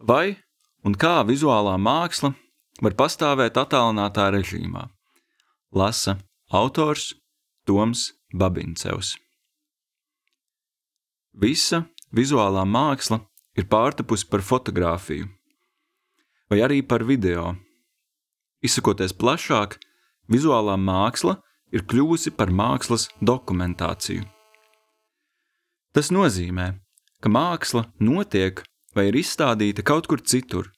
Vai un kā vizuālā māksla var pastāvēt attālinātā režīmā? Lasa autors Toms Babincevs. Visa vizuālā māksla ir pārtapusi par fotografiju, vai arī par video. Izsakoties plašāk, vizuālā māksla ir kļuvusi par mākslas dokumentāciju. Tas nozīmē, ka māksla notiek vai ir izstādīta kaut kur citur,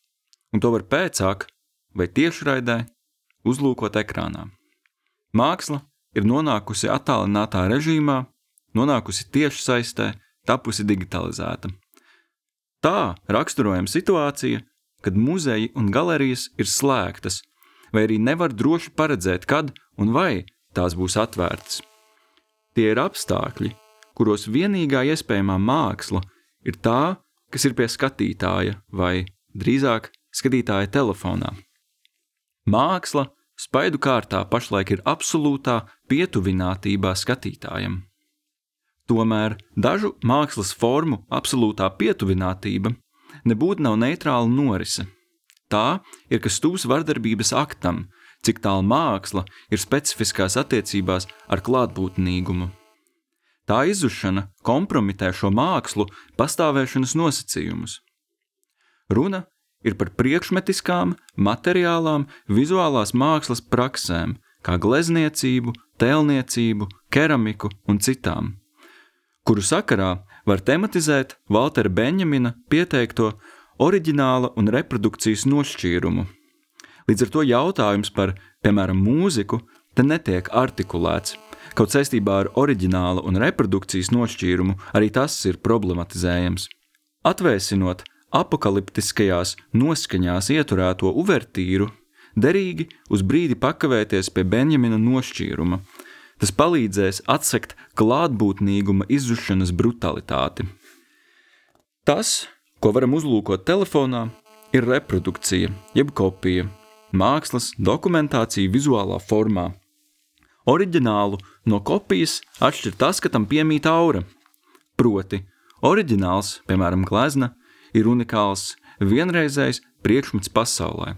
un to var pēcāk vai tiešraidē uzlūkot ekrānā. Māksla ir nonākusi attālinātā režīmā, nonākusi tiešsaistē, tapusi digitalizēta. Tā raksturojama situācija, kad muzeji un galerijas ir slēgtas, vai arī nevar droši paredzēt, kad un vai tās būs atvērtas. Tie ir apstākļi, kuros vienīgā iespējamā māksla ir tā, kas ir pie skatītāja, vai drīzāk skatītāja telefonā. Māksla spaidu kārtā pašlaik ir absolūtā pietuvinātībā skatītājam. Tomēr dažu mākslas formu absolūtā pietuvinātība nebūtu nav neitrāla norise. Tā ir kas tūs vardarbības aktam, cik tālu māksla ir specifiskās attiecībās ar klātbūtnīgumu. Tā izzušana kompromitē šo mākslu pastāvēšanas nosacījumus. Runa ir par priekšmetiskām, materiālām, vizuālās mākslas praksēm, kā glezniecību, tēlniecību, keramiku un citām, kuru sakarā var tematizēt Valtera Benjamina pieteikto oriģināla un reprodukcijas nošķīrumu. Līdz ar to jautājums par, piemēram, mūziku te netiek artikulēts, Kaut saistībā ar oriģinālu un reprodukcijas nošķīrumu arī tas ir problematizējams. Atvēsinot apakaliptiskajās noskaņās ieturēto uvertīru, derīgi uz brīdi pakavēties pie Benjamina nošķīruma. Tas palīdzēs atsekt klātbūtnīguma izzušanas brutalitāti. Tas, ko varam uzlūkot telefonā, ir reprodukcija, jeb kopija, mākslas dokumentācija vizuālā formā. Oriģinālu no kopijas atšķir tas, ka tam piemīt aura. Proti, oriģināls, piemēram, glezna, ir unikāls, vienreizējs priekšmets pasaulē.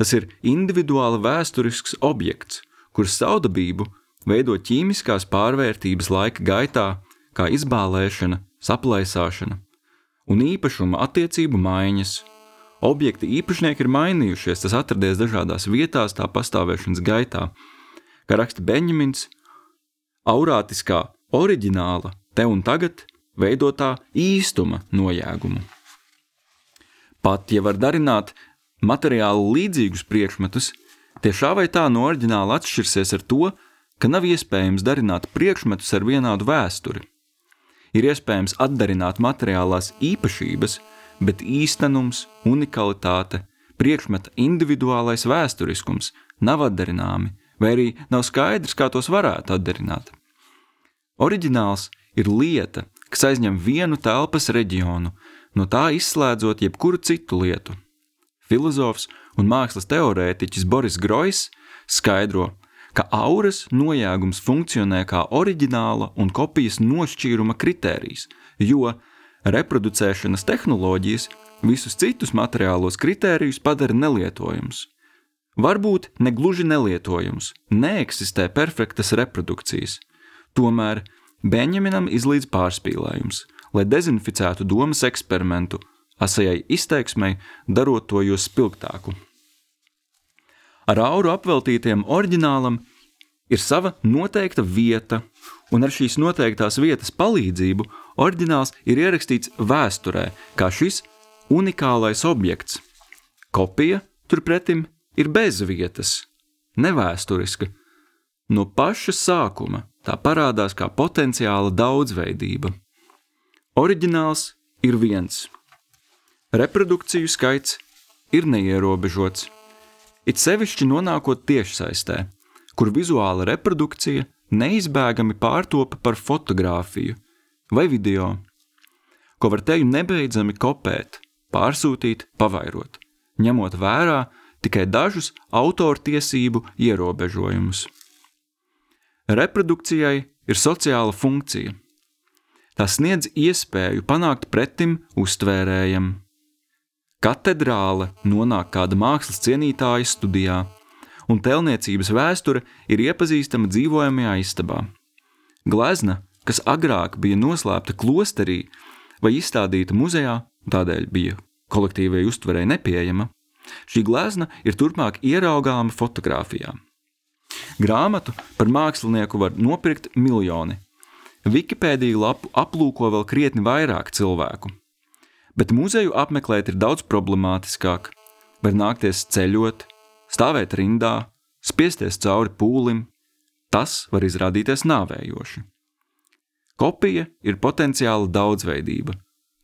Tas ir individuāli vēsturisks objekts, kuras saudabību veido ķīmiskās pārvērtības laika gaitā, kā izbālēšana, saplaisāšana un īpašuma attiecību maiņas. Objekta īpašnieki ir mainījušies, tas atradies dažādās vietās tā pastāvēšanas gaitā, kā raksta Benjamins, aurātiskā oriģināla te un tagad veidotā īstuma nojēgumu. Pat ja var darināt materiāli līdzīgus priekšmetus, tie šā vai tā no oriģināla atšķirsies ar to, ka nav iespējams darināt priekšmetus ar vienādu vēsturi. Ir iespējams atdarināt materiālās īpašības, bet īstenums, unikalitāte, priekšmeta individuālais vēsturiskums nav atdarināmi vai arī nav skaidrs, kā tos varētu atdarināt. Oriģināls ir lieta, kas aizņem vienu telpas reģionu, no tā izslēdzot jebkuru citu lietu. Filozofs un mākslas teorētiķis Boris Grojs skaidro, ka auras nojēgums funkcionē kā oriģināla un kopijas nošķīruma kritērijs, jo reproducēšanas tehnoloģijas visus citus materiālos kritērijus padara nelietojumus. Varbūt ne gluži nelietojums, neeksistē perfektas reprodukcijas. Tomēr Benjaminam izlīdz pārspīlējums, lai dezinficētu domas eksperimentu, asajai izteiksmei, darot to jo spilgtāku. Ar auru apveltītiem oriģinālam ir sava noteikta vieta, un ar šīs noteiktās vietas palīdzību oriģināls ir ierakstīts vēsturē, kā šis unikālais objekts. Kopija turpretim ir bez vietas, nevēsturiska. No paša sākuma tā parādās kā potenciāla daudzveidība. Oriģināls ir viens. Reprodukciju skaits ir neierobežots. It sevišķi nonākot tiešsaistē, kur vizuāla reprodukcija neizbēgami pārtopa par fotografiju vai video, ko var teju nebeidzami kopēt, pārsūtīt, pavairot, ņemot vērā tikai dažus autortiesību ierobežojumus. Reprodukcijai ir sociāla funkcija. Tā sniedz iespēju panākt pretim uztvērējam. katedrāle nonāk kāda mākslas cienītāja studijā, un tēlniecības vēsture ir iepazīstama dzīvojamajā istabā. Glezna, kas agrāk bija noslēpta klosterī vai izstādīta muzejā, tādēļ bija kolektīvai uztverei nepieejama, šī glezna ir turpmāk ieraugāma fotografijā. Grāmatu par mākslinieku var nopirkt miljoni. Wikipēdija lapu aplūko vēl krietni vairāk cilvēku. Bet muzeju apmeklēt ir daudz problemātiskāk. Var nākties ceļot, stāvēt rindā, spiesties cauri pūlim. Tas var izrādīties nāvējoši. Kopija ir potenciāla daudzveidība,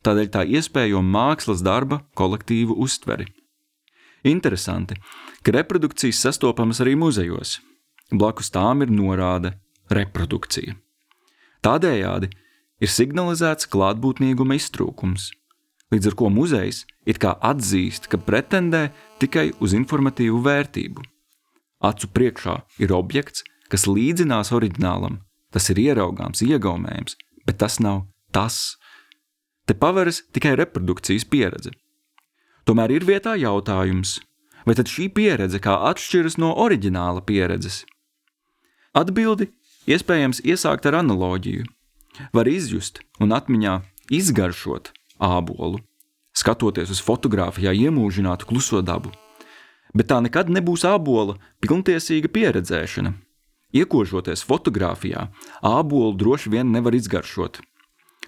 tādēļ tā iespējo mākslas darba kolektīvu uztveri. Interesanti, ka reprodukcijas sastopamas arī muzejos. Blakus tām ir norāde reprodukcija. Tādējādi ir signalizēts klātbūtnīguma iztrūkums, līdz ar ko muzejs it kā atzīst, ka pretendē tikai uz informatīvu vērtību. Acu priekšā ir objekts, kas līdzinās oriģinālam, tas ir ieraugāms, iegaumējams, bet tas nav tas. Te paveras tikai reprodukcijas pieredze. Tomēr ir vietā jautājums, vai tad šī pieredze kā atšķiras no oriģināla pieredzes? Atbildi iespējams iesākt ar analoģiju. Var izjust un atmiņā izgaršot ābolu, skatoties uz fotografijā iemūžinātu kluso dabu. Bet tā nekad nebūs ābola pilntiesīga pieredzēšana. Iekožoties fotografijā, ābolu droši vien nevar izgaršot.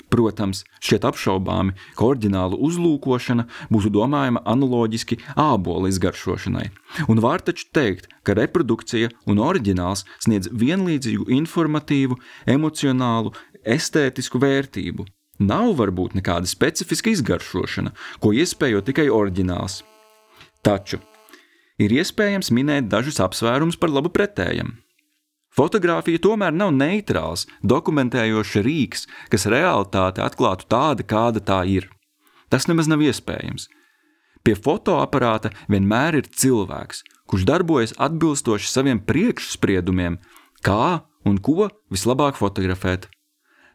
Protams, šķiet apšaubāmi, ka oriģinālu uzlūkošana būtu domājama analoģiski ābola izgaršošanai. Un var taču teikt, ka reprodukcija un oriģināls sniedz vienlīdzīgu informatīvu, emocionālu, estētisku vērtību. Nav varbūt nekāda specifiska izgaršošana, ko iespējo tikai oriģināls. Taču ir iespējams minēt dažus apsvērumus par labu pretējam. Fotogrāfija tomēr nav neitrāls, dokumentējošs rīks, kas realitāti atklātu tādu, kāda tā ir. Tas nemaz nav iespējams. Pie fotoaparāta vienmēr ir cilvēks, kurš darbojas atbilstoši saviem priekšspriedumiem, kā un ko vislabāk fotografēt.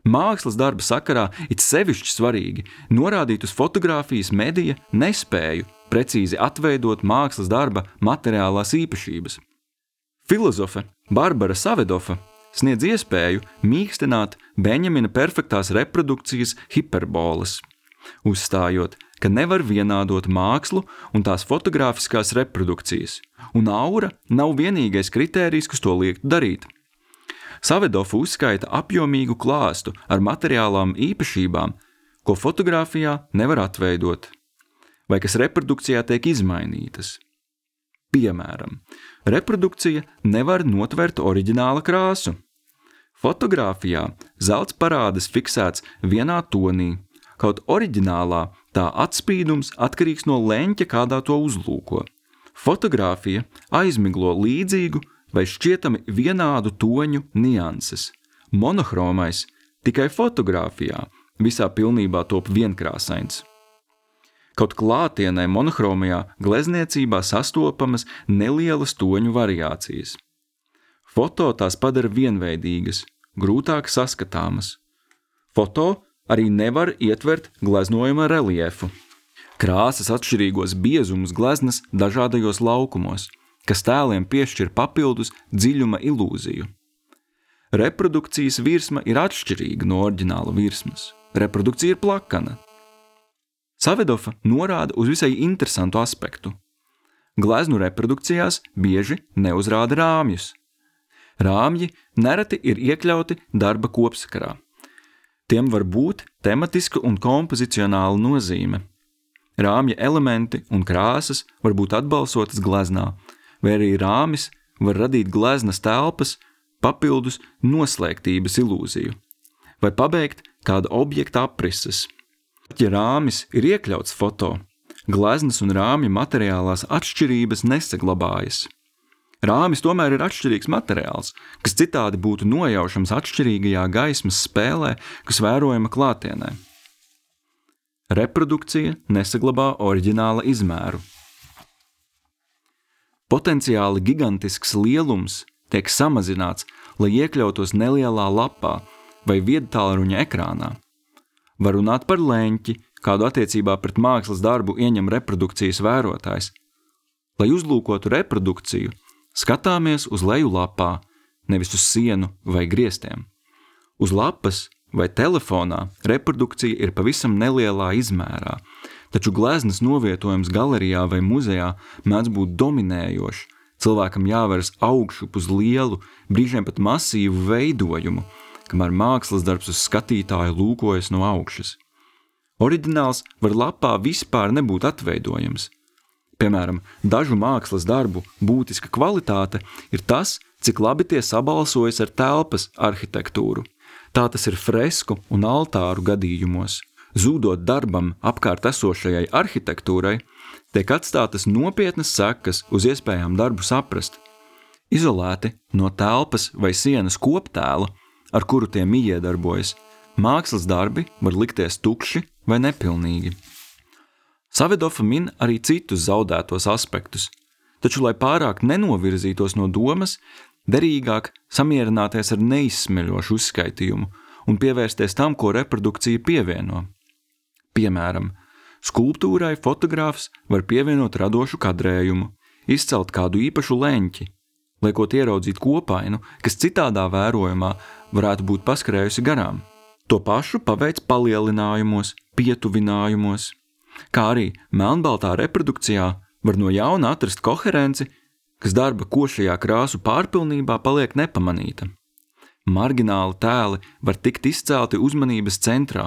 Mākslas darba sakarā it sevišķi svarīgi norādīt uz fotografijas medija nespēju precīzi atveidot mākslas darba materiālās īpašības. Filozofe Barbara Savedofa sniedz iespēju mīkstināt Benjamina perfektās reprodukcijas hiperbolas, uzstājot, ka nevar vienādot mākslu un tās fotogrāfiskās reprodukcijas, un aura nav vienīgais kritērijs, kas to liektu darīt. Savedofa uzskaita apjomīgu klāstu ar materiālām īpašībām, ko fotografijā nevar atveidot, vai kas reprodukcijā tiek izmainītas. Piemēram, reprodukcija nevar notvert oriģināla krāsu. Fotogrāfijā zelts parādas fiksēts vienā tonī, kaut oriģinālā tā atspīdums atkarīgs no leņķa, kādā to uzlūko. Fotogrāfija aizmiglo līdzīgu vai šķietami vienādu toņu nianses. Monohromais tikai fotogrāfijā visā pilnībā top vienkrāsains. Kaut klātienē monochromajā glezniecībā sastopamas nelielas toņu variācijas. Foto tās padara vienveidīgas, grūtāk saskatāmas. Foto arī nevar ietvert gleznojuma reliefu. Krāsas atšķirīgos biezumus gleznas dažādajos laukumos, kas tēliem piešķir papildus dziļuma ilūziju. Reprodukcijas virsma ir atšķirīga no oriģināla virsmas. Reprodukcija ir plakana, Savedofa norāda uz visai interesantu aspektu. Gleznu reprodukcijās bieži neuzrāda rāmjus. Rāmji nereti ir iekļauti darba kopsakarā. Tiem var būt tematiska un kompozicionāla nozīme. Rāmja elementi un krāsas var būt atbalsotas gleznā, vai arī rāmis var radīt gleznas telpas, papildus noslēgtības ilūziju, vai pabeigt kāda objekta aprises. Ja rāmis ir iekļauts foto, gleznas un rāmja materiālās atšķirības nesaglabājas. Rāmis tomēr ir atšķirīgs materiāls, kas citādi būtu nojaušams atšķirīgajā gaismas spēlē, kas vērojama klātienē. Reprodukcija nesaglabā oriģināla izmēru. Potenciāli gigantisks lielums tiek samazināts, lai iekļautos nelielā lapā vai viedtālruņa ekrānā. Var runāt par leņķi, kādu attiecībā pret mākslas darbu ieņem reprodukcijas vērotājs. Lai uzlūkotu reprodukciju, skatāmies uz leju lapā, nevis uz sienu vai griestiem. Uz lapas vai telefonā reprodukcija ir pavisam nelielā izmērā, taču gleznas novietojums galerijā vai muzejā mēdz būt dominējošs. Cilvēkam jāveras augšup uz lielu, brīžiem pat masīvu veidojumu, kamēr mākslas darbs uz skatītāju lūkojas no augšas. Oriģināls var lapā vispār nebūt atveidojams. Piemēram, dažu mākslas darbu būtiska kvalitāte ir tas, cik labi tie sabalsojas ar telpas arhitektūru. Tā tas ir fresku un altāru gadījumos. Zūdot darbam apkārt esošajai arhitektūrai, tiek atstātas nopietnas sekas uz iespējām darbu saprast. Izolēti no telpas vai sienas koptēla, ar kuru tie iedarbojas, mākslas darbi var likties tukši vai nepilnīgi. Savidofa min arī citus zaudētos aspektus, taču, lai pārāk nenovirzītos no domas, derīgāk samierināties ar neizsmeļošu uzskaitījumu un pievērsties tam, ko reprodukcija pievieno. Piemēram, skulptūrai fotogrāfs var pievienot radošu kadrējumu, izcelt kādu īpašu leņķi, liekot ieraudzīt kopainu, kas citādā vērojumā varētu būt paskrējusi garām. To pašu paveic palielinājumos, pietuvinājumos, kā arī melnbaltā reprodukcijā var no jauna atrast koherenci, kas darba košajā krāsu pārpilnībā paliek nepamanīta. Margināli tēli var tikt izcelti uzmanības centrā,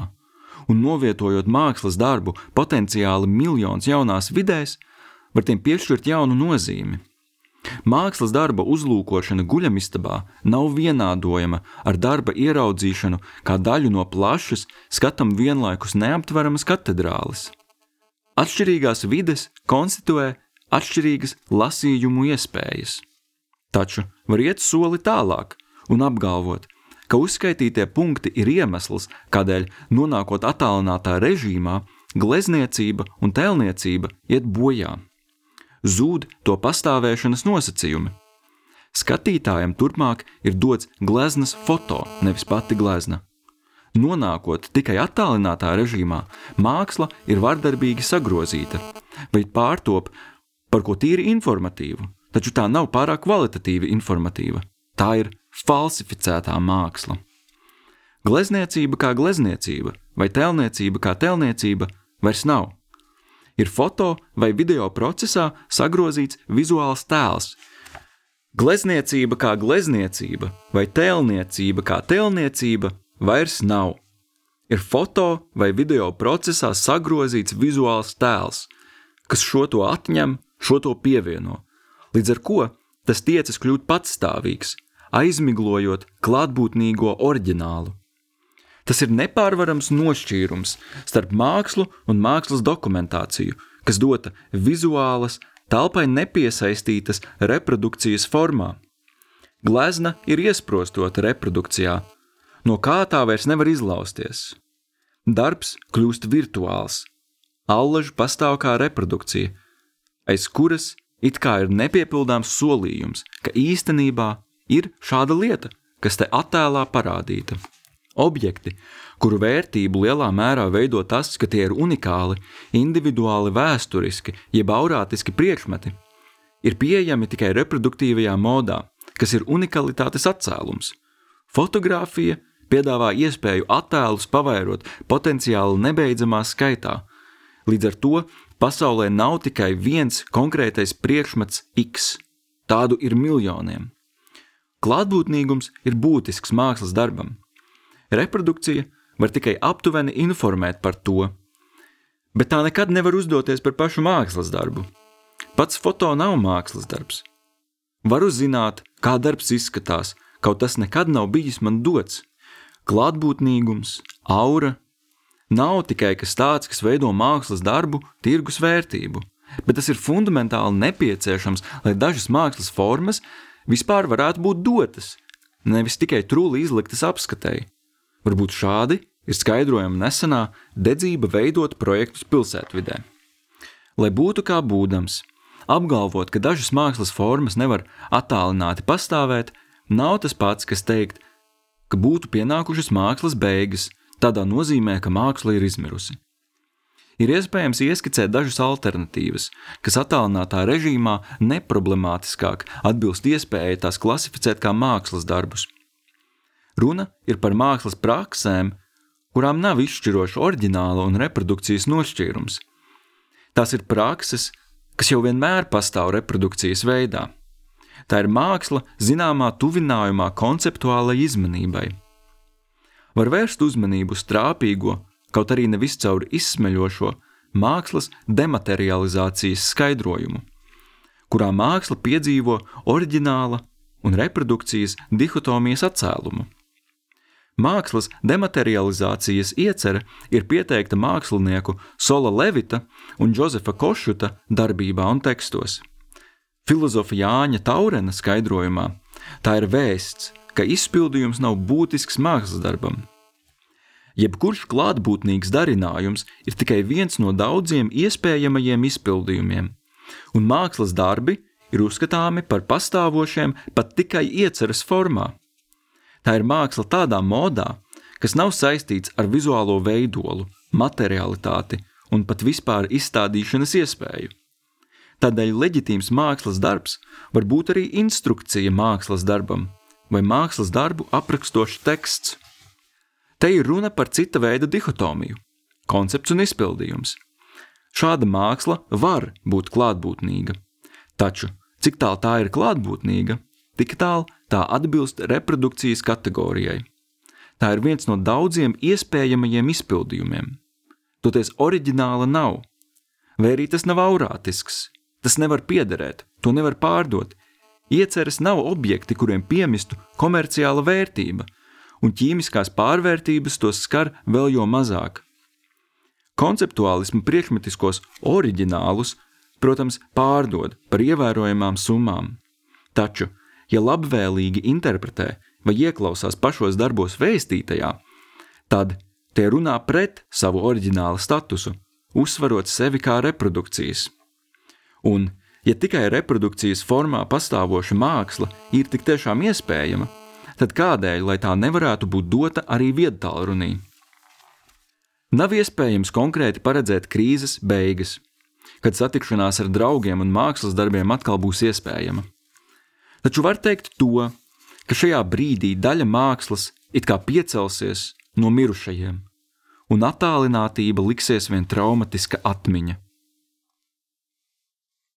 un novietojot mākslas darbu potenciāli miljonus jaunās vidēs, var tiem piešķirt jaunu nozīmi. Mākslas darba uzlūkošana guļamistabā nav vienādojama ar darba ieraudzīšanu kā daļu no plašas, skatam vienlaikus neaptveramas katedrāles. Atšķirīgās vides konstituē atšķirīgas lasījumu iespējas. Taču var iet soli tālāk un apgalvot, ka uzskaitītie punkti ir iemesls, kādēļ, nonākot attālinātā režīmā, glezniecība un tēlniecība iet bojā. Zūd to pastāvēšanas nosacījumi. Skatītājam turpmāk ir dots gleznas foto, nevis pati glezna. Nonākot tikai attālinātā režīmā, māksla ir vardarbīgi sagrozīta vai pārtop par ko tīri informatīvu, taču tā nav pārāk kvalitatīvi informatīva. Tā ir falsificētā māksla. Glezniecība kā glezniecība vai tēlniecība kā tēlniecība vairs nav. Ir foto vai video procesā sagrozīts vizuāls tēls. Glezniecība kā glezniecība vai tēlniecība kā tēlniecība vairs nav. Ir foto vai video procesā sagrozīts vizuāls tēls, kas šo to atņem, šo to pievieno. Līdz ar to tas tiecas kļūt patstāvīgs, aizmiglojot klātbūtnīgo oriģinālu. Tas ir nepārvarams nošķīrums starp mākslu un mākslas dokumentāciju, kas dota vizuālas, telpai nepiesaistītas reprodukcijas formā. Glezna ir iesprostota reprodukcijā, no kā tā vairs nevar izlausties. Darbs kļūst virtuāls, allaž pastāv kā reprodukcija, aiz kuras it kā ir nepiepildāms solījums, ka īstenībā ir šāda lieta, kas te attēlā parādīta. Objekti, kuru vērtību lielā mērā veido tas, ka tie ir unikāli, individuāli vēsturiski, jeb aurātiski priekšmeti, ir pieejami tikai reproduktīvajā modā, kas ir unikalitātes atcēlums. Fotogrāfija piedāvā iespēju attēlus pavairot potenciāli nebeidzamā skaitā. Līdz ar to pasaulē nav tikai viens konkrētais priekšmets X, tādu ir miljoniem. Klātbūtnīgums ir būtisks mākslas darbam. Reprodukcija var tikai aptuveni informēt par to, bet tā nekad nevar uzdoties par pašu mākslas darbu. Pats foto nav mākslas darbs. Varu zināt, kā darbs izskatās, kaut tas nekad nav bijis man dots klātbūtnīgums, aura nav tikai kas tāds, kas veido mākslas darbu, tirgus vērtību, bet tas ir fundamentāli nepieciešams, lai dažas mākslas formas vispār varētu būt dotas, nevis tikai trūli izliktas apskatēji. Varbūt šādi ir skaidrojama nesenā dedzība veidot projektus pilsētvidē. Lai būtu kā būdams, apgalvot, ka dažas mākslas formas nevar attālināti pastāvēt, nav tas pats, kas teikt, ka būtu pienākušas mākslas beigas, tādā nozīmē, ka māksla ir izmirusi. Ir iespējams ieskicēt dažas alternatīvas, kas attālinātā režīmā neproblemātiskāk atbilst iespējai tās klasificēt kā mākslas darbus. Runa ir par mākslas praksēm, kurām nav izšķiroša oriģināla un reprodukcijas nošķīrums. Tās ir prakses, kas jau vienmēr pastāv reprodukcijas veidā. Tā ir māksla zināmā tuvinājumā konceptuālai izmanībai. Var vērst uzmanību uz trāpīgo, kaut arī nevis caur izsmeļošo mākslas dematerializācijas skaidrojumu, kurā māksla piedzīvo oriģināla un reprodukcijas dihotomijas atcēlumu. Mākslas dematerializācijas iecerē ir pieteikta mākslinieku Sola Levita un Josefa Košuta darbībā un tekstos. Filozofa Jāņa Taurena skaidrojumā tā ir vēsts, ka izpildījums nav būtisks mākslas darbam. Jebkurš klātbūtnīgs darinājums ir tikai viens no daudziem iespējamajiem izpildījumiem, un mākslas darbi ir uzskatāmi par pastāvošiem pat tikai ieceras formā. Tā ir māksla tādā modā, kas nav saistīts ar vizuālo veidolu, materialitāti un pat vispār izstādīšanas iespēju. Tādēļ leģitīms mākslas darbs var būt arī instrukcija mākslas darbam vai mākslas darbu aprakstošs teksts. Te ir runa par cita veida dihotomiju - koncepts un izpildījums. Šāda māksla var būt klātbūtnīga, taču cik tālu tā ir klātbūtnīga, tik tālu tā atbilst reprodukcijas kategorijai. Tā ir viens no daudziem iespējamajiem izpildījumiem. Toties oriģināla nav, vai arī tas nav aurātisks, tas nevar piederēt, to nevar pārdot. Ieceres nav objekti, kuriem piemistu komerciāla vērtība – un ķīmiskās pārvērtības tos skar vēl jo mazāk. Konceptuālismu priekšmetiskos oriģinālus, protams, pārdod par ievērojamām summām. Taču, ja labvēlīgi interpretē vai ieklausās pašos darbos vēstītajā, tad tie runā pret savu oriģinālu statusu, uzsverot sevi kā reprodukcijas. Un, ja tikai reprodukcijas formā pastāvoša māksla ir tik tiešām iespējama, tad kādēļ, lai tā nevarētu būt dota arī viedtālrunī? Nav iespējams konkrēti paredzēt krīzes beigas, kad satikšanās ar draugiem un mākslas darbiem atkal būs iespējama. Taču var teikt to, ka šajā brīdī daļa mākslas it kā piecelsies no mirušajiem, un attālinātība liksies vien traumatiska atmiņa.